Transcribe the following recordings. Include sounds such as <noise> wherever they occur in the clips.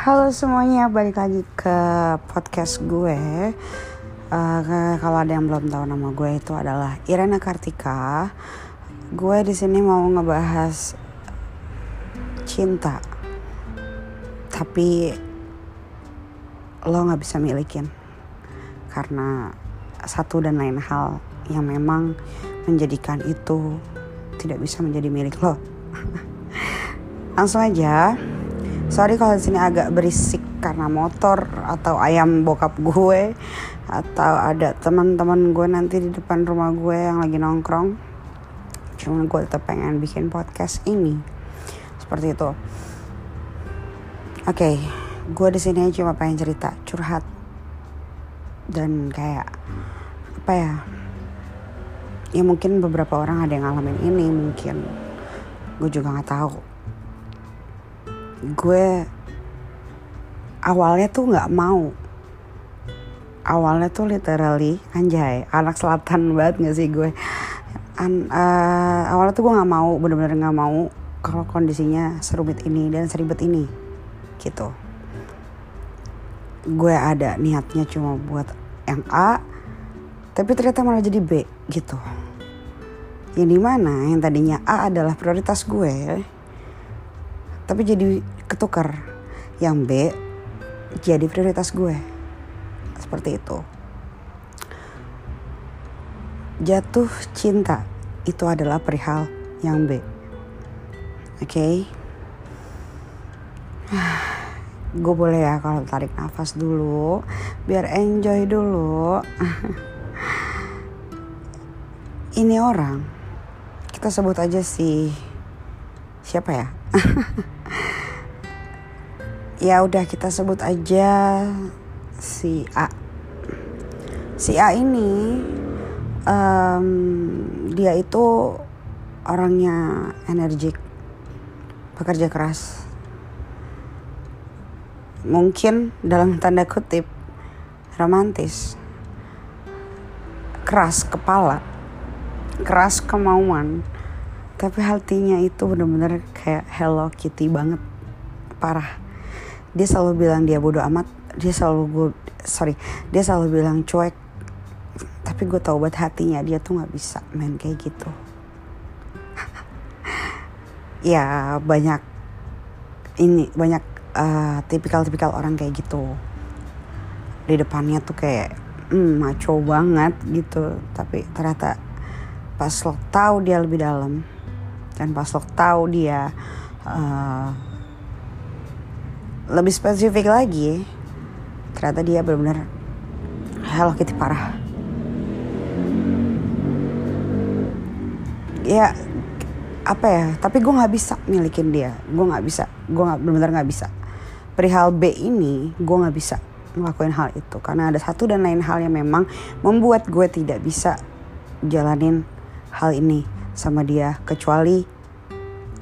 Halo semuanya, balik lagi ke podcast gue. Uh, kalau ada yang belum tahu nama gue itu adalah Irena Kartika. Gue di sini mau ngebahas cinta, tapi lo nggak bisa milikin karena satu dan lain hal yang memang menjadikan itu tidak bisa menjadi milik lo. <laughs> Langsung aja. Sorry kalau sini agak berisik karena motor atau ayam bokap gue atau ada teman-teman gue nanti di depan rumah gue yang lagi nongkrong. Cuman gue tetap pengen bikin podcast ini. Seperti itu. Oke, okay, gue di sini cuma pengen cerita, curhat dan kayak apa ya? Ya mungkin beberapa orang ada yang ngalamin ini mungkin. Gue juga nggak tahu gue awalnya tuh nggak mau. Awalnya tuh literally anjay anak selatan <laughs> banget gak sih gue? An, uh, awalnya tuh gue nggak mau bener-bener nggak mau kalau kondisinya serumit ini dan seribet ini gitu. Gue ada niatnya cuma buat yang A tapi ternyata malah jadi B gitu. Yang di mana yang tadinya A adalah prioritas gue tapi jadi ketukar. Yang B jadi prioritas gue. Seperti itu. Jatuh cinta itu adalah perihal yang B. Oke? Okay? <sighs> gue boleh ya kalau tarik nafas dulu? Biar enjoy dulu. <laughs> Ini orang. Kita sebut aja si siapa ya <laughs> ya udah kita sebut aja si A. Si A ini um, dia itu orangnya energik bekerja keras. Mungkin dalam tanda kutip romantis. Keras kepala keras kemauan. Tapi hatinya itu bener-bener kayak Hello Kitty banget parah dia selalu bilang dia bodoh amat. Dia selalu gue sorry dia selalu bilang cuek. Tapi gue tau buat hatinya dia tuh nggak bisa main kayak gitu. <laughs> Ya banyak ini banyak uh, tipikal-tipikal orang kayak gitu. Di depannya tuh kayak hmm, maco banget gitu. Tapi ternyata pas lo tahu dia lebih dalam dan pas lo tahu dia uh, lebih spesifik lagi ternyata dia benar-benar Hello Kitty parah. Ya apa ya tapi gue nggak bisa milikin dia. Gue nggak bisa gue nggak benar-benar nggak bisa. Perihal B ini gue nggak bisa ngelakuin hal itu. Karena ada satu dan lain hal yang memang membuat gue tidak bisa jalanin hal ini sama dia kecuali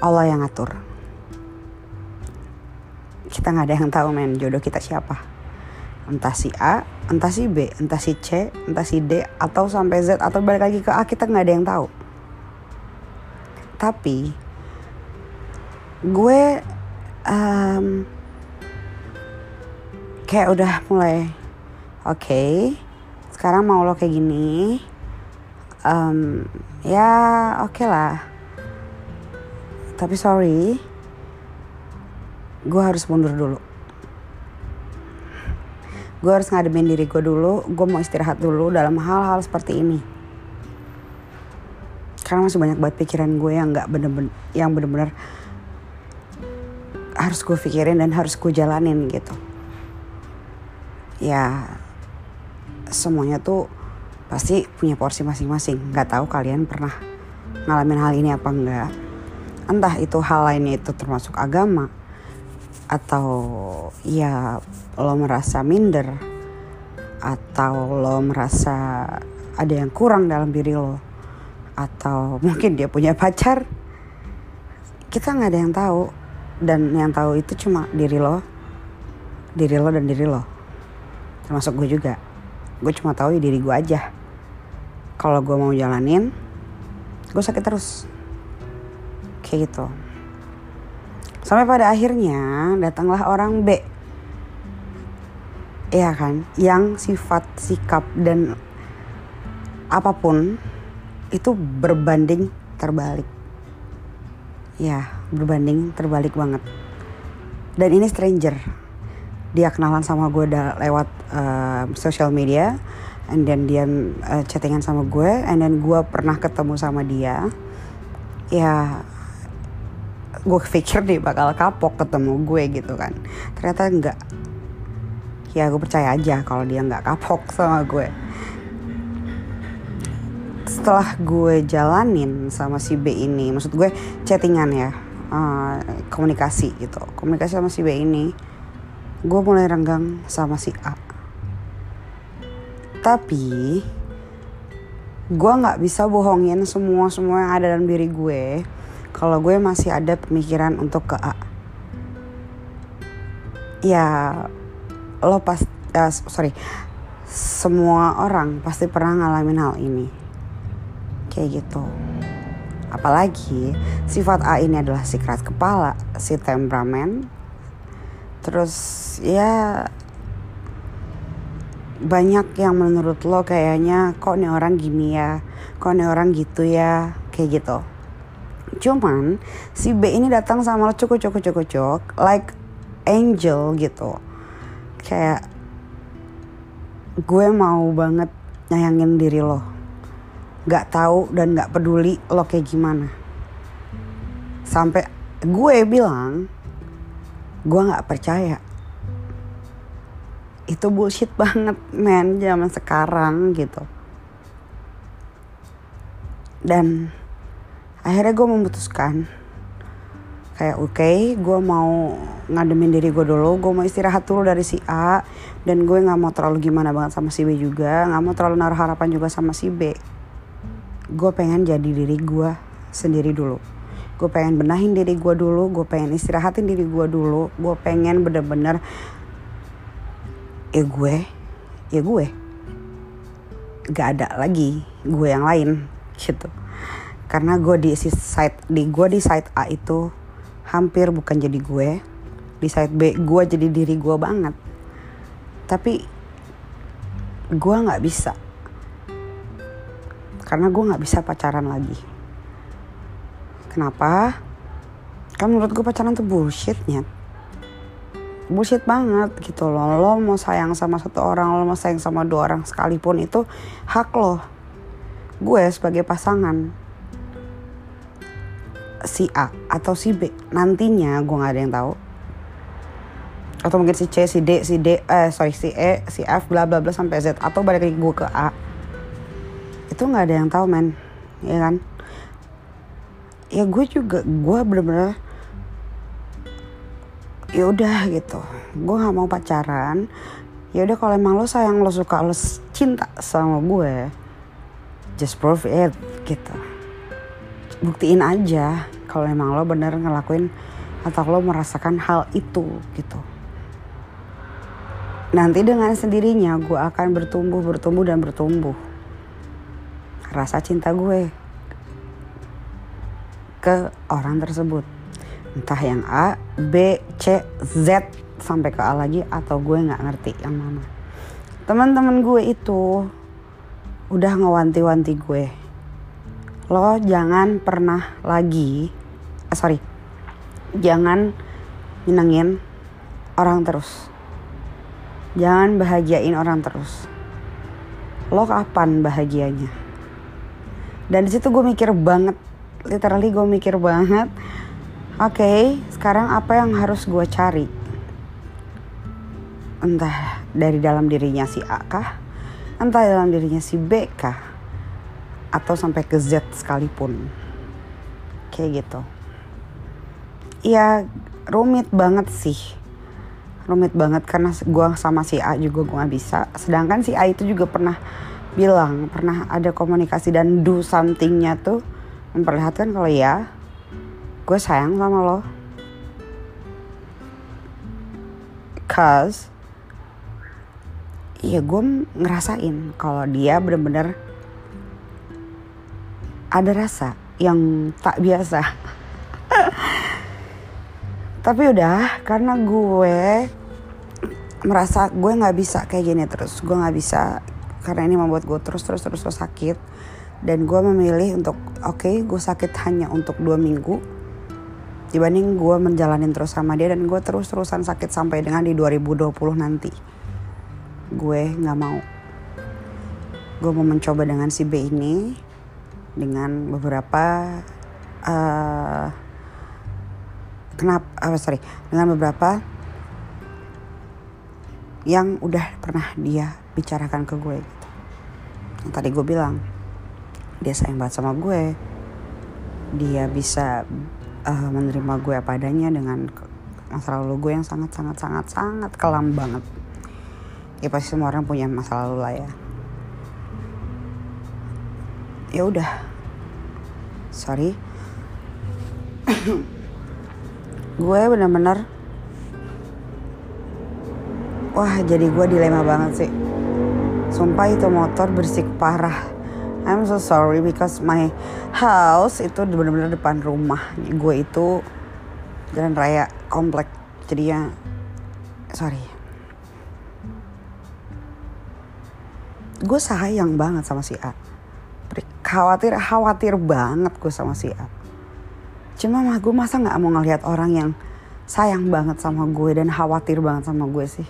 Allah yang ngatur kita nggak ada yang tahu men jodoh kita siapa. Entah si A entah si B entah si C entah si D atau sampai Z atau balik lagi ke A kita nggak ada yang tahu. Tapi gue um, kayak udah mulai oke okay, sekarang mau lo kayak gini um, ya oke okay lah. Tapi sorry gue harus mundur dulu. Gue harus ngademin diri gue dulu gue mau istirahat dulu dalam hal-hal seperti ini. Karena masih banyak banget pikiran gue yang nggak bener-bener yang bener-bener harus gue pikirin dan harus gue jalanin gitu. Ya semuanya tuh pasti punya porsi masing-masing. Nggak tahu kalian pernah ngalamin hal ini apa enggak entah itu hal lainnya itu termasuk agama atau ya lo merasa minder atau lo merasa ada yang kurang dalam diri lo atau mungkin dia punya pacar kita nggak ada yang tahu. Dan yang tahu itu cuma diri lo diri lo dan diri lo. Termasuk gue juga. Gue cuma tahu ya diri gue aja. Kalau gue mau jalanin gue sakit terus. Kayak gitu Sampai pada akhirnya datanglah orang B Iya kan, yang sifat, sikap dan apa pun itu berbanding terbalik. Ya, berbanding terbalik banget. Dan ini stranger. Dia kenalan sama gue lewat uh, social media, and then dia uh, chattingan sama gue, and then gue pernah ketemu sama dia. Ya, gue pikir dia bakal kapok ketemu gue gitu kan. Ternyata enggak. Ya gue percaya aja kalau dia nggak kapok sama gue. Setelah gue jalanin sama si B ini maksud gue chattingan ya uh, komunikasi gitu. Komunikasi sama si B ini gue mulai renggang sama si A. Tapi gue nggak bisa bohongin semua semua yang ada dalam diri gue kalau gue masih ada pemikiran untuk ke A. Ya lo pas uh, sorry. Semua orang pasti pernah ngalamin hal ini. Kayak gitu. Apalagi sifat A ini adalah si keras kepala si temperamen. Terus ya banyak yang menurut lo kayaknya kok nih orang gini ya? Kok nih orang gitu ya? Kayak gitu cuman si B ini datang sama lo cukup cukup cukup cukup like angel gitu. Kayak gue mau banget nyayangin diri lo. Gak tahu dan gak peduli lo kayak gimana. Sampai gue bilang gue gak percaya. Itu bullshit banget men zaman sekarang gitu. Dan akhirnya gue memutuskan. Kayak oke okay, gue mau ngademin diri gue dulu gue mau istirahat dulu dari si A dan gue nggak mau terlalu gimana banget sama si B juga nggak mau terlalu naruh harapan juga sama si B. Gue pengen jadi diri gue sendiri dulu. Gue pengen benahin diri gue dulu gue pengen istirahatin diri gue dulu gue pengen bener-bener ya gue ya gue. Gak ada lagi gue yang lain gitu karena gue di side di gue di side A itu hampir bukan jadi gue di side B gue jadi diri gue banget. Tapi gue nggak bisa. Karena gue nggak bisa pacaran lagi. Kenapa? Kan menurut gue pacaran tuh bullshitnya bullshit banget gitu loh. Lo mau sayang sama satu orang lo mau sayang sama dua orang sekalipun itu hak lo. Gue sebagai pasangan si A atau si B. Nantinya gue nggak ada yang tahu. Atau mungkin si C si D si D eh sorry si E si F bla bla bla sampai Z. Atau balik lagi gue ke A. Itu nggak ada yang tahu men. Ya kan? Ya gue juga gue bener-bener ya udah gitu. Gue nggak mau pacaran. Ya udah kalau emang lo sayang lo suka lo cinta sama gue just prove it gitu. Buktiin aja kalau emang lo bener ngelakuin atau lo merasakan hal itu gitu. Nanti dengan sendirinya gue akan bertumbuh bertumbuh dan bertumbuh. Rasa cinta gue ke orang tersebut. Entah yang A, B, C, Z sampai ke A lagi atau gue nggak ngerti yang mana. Teman-teman gue itu udah ngewanti-wanti gue lo jangan pernah lagi eh, sorry jangan nyenengin orang terus. Jangan bahagiain orang terus. Lo kapan bahagianya? Dan di situ gue mikir banget literally gue mikir banget oke okay, sekarang apa yang harus gue cari? Entah dari dalam dirinya si A kah? Entah dalam dirinya si B kah atau sampai ke Z sekalipun. Kayak gitu. Ya rumit banget sih. Rumit banget karena gue sama si A juga gue gak bisa. Sedangkan si A itu juga pernah bilang pernah ada komunikasi dan do somethingnya tuh memperlihatkan kalau ya gue sayang sama lo. Cause ya gue ngerasain kalau dia bener-bener ada rasa yang tak biasa. Tapi udah karena gue merasa gue nggak bisa kayak gini terus. Gue nggak bisa karena ini membuat gue terus terus terus terus sakit. Dan gue memilih untuk oke okay, gue sakit hanya untuk dua minggu dibanding gue menjalanin terus sama dia dan gue terus terusan sakit sampai dengan di 2020 nanti. Gue nggak mau. Gue mau mencoba dengan si B ini dengan beberapa uh, kenapa uh, sorry dengan beberapa yang udah pernah dia bicarakan ke gue gitu. Yang tadi gue bilang dia sayang banget sama gue, dia bisa uh, menerima gue apa adanya dengan masa lalu gue yang sangat sangat sangat sangat kelam banget. Ya pasti semua orang punya masa lalu lah ya ya udah. Sorry. Gue bener-bener wah jadi gue dilema banget sih. Sumpah itu motor bersih parah. I'm so sorry because my house itu bener-bener depan rumah. Gue itu jalan raya komplek. Jadi ya sorry. Gue sayang banget sama si A khawatir khawatir banget gue sama si A cuma mah gue masa nggak mau ngelihat orang yang sayang banget sama gue dan khawatir banget sama gue sih.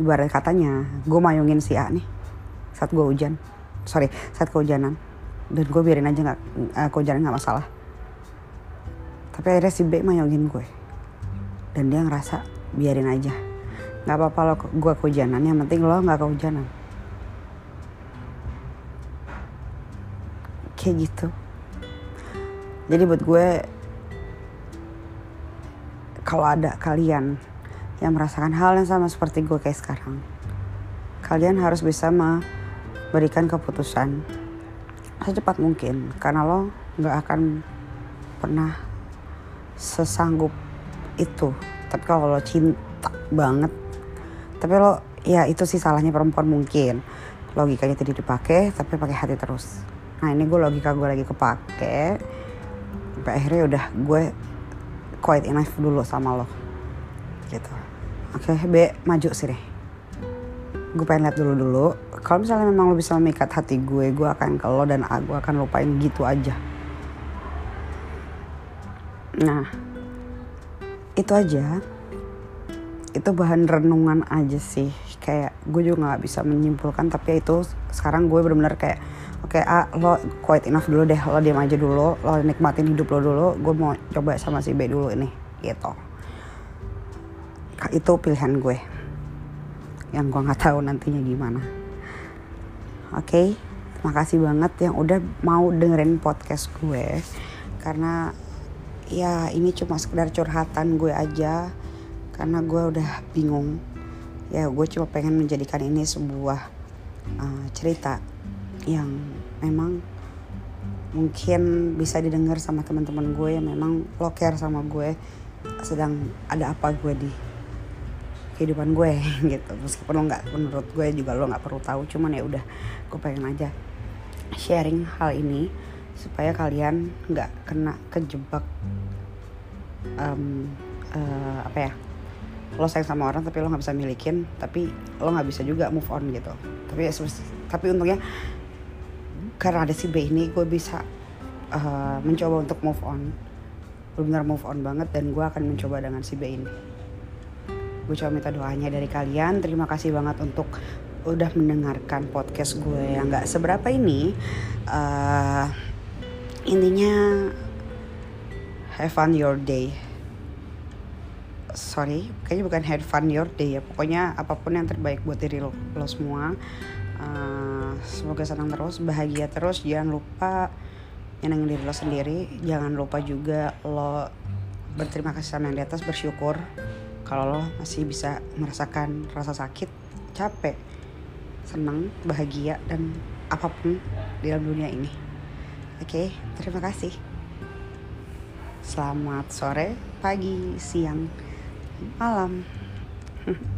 Ibarat katanya gue mayungin si A nih saat gue hujan. Sorry saat kehujanan. Dan gue biarin aja nggak uh, kehujanan nggak masalah. Tapi akhirnya si B mayungin gue. Dan dia ngerasa biarin aja. Nggak apa-apa lo gue kehujanan. Yang penting lo nggak kehujanan kayak gitu. Jadi buat gue kalau ada kalian yang merasakan hal yang sama seperti gue kayak sekarang kalian harus bisa memberikan keputusan secepat mungkin karena lo nggak akan pernah sesanggup itu. Tapi kalau lo cinta banget tapi lo ya itu sih salahnya perempuan mungkin. Logikanya tidak dipakai tapi pakai hati terus nah ini gue logika gue lagi kepake. Sampai akhirnya udah gue quite enough dulu sama lo. Gitu. Oke okay, B maju sih deh. Gue pengen lihat dulu dulu. Kalau misalnya memang lo bisa memikat hati gue gue akan ke lo dan gue akan lupain gitu aja. Nah itu aja. Itu bahan renungan aja sih. Kayak gue juga nggak bisa menyimpulkan tapi itu sekarang gue benar-benar kayak oke okay, ah lo quite enough dulu deh lo diam aja dulu lo nikmatin hidup lo dulu gue mau coba sama si B dulu ini gitu. Itu pilihan gue. Yang gue nggak tahu nantinya gimana. Oke? Okay? makasih banget yang udah mau dengerin podcast gue. Karena ya ini cuma sekedar curhatan gue aja. Karena gue udah bingung. Ya gue cuma pengen menjadikan ini sebuah uh, cerita yang memang mungkin bisa didengar sama teman-teman gue yang memang lo care sama gue sedang ada apa gue di kehidupan gue <laughs> gitu. Meskipun lo nggak menurut gue juga lo nggak perlu tahu cuman ya udah gue pengen aja sharing hal ini supaya kalian nggak kena kejebak um, uh, apa ya lo sayang sama orang tapi lo nggak bisa milikin tapi lo nggak bisa juga move on gitu. Tapi tapi untungnya karena ada si B ini gue bisa uh, mencoba untuk move on. Benar move on banget dan gue akan mencoba dengan si B ini. Gue coba minta doanya dari kalian. Terima kasih banget untuk udah mendengarkan podcast gue yang gak seberapa ini. Uh, intinya have fun your day. Sorry kayaknya bukan have fun your day ya. Pokoknya apa pun yang terbaik buat diri lo, lo semua. Uh, semoga senang terus bahagia terus. Jangan lupa nyenengin diri lo sendiri. Jangan lupa juga lo berterima kasih sama yang di atas bersyukur kalau lo masih bisa merasakan rasa sakit capek senang bahagia dan apa pun di dalam dunia ini. Oke okay, terima kasih. Selamat sore pagi siang malam <laughs>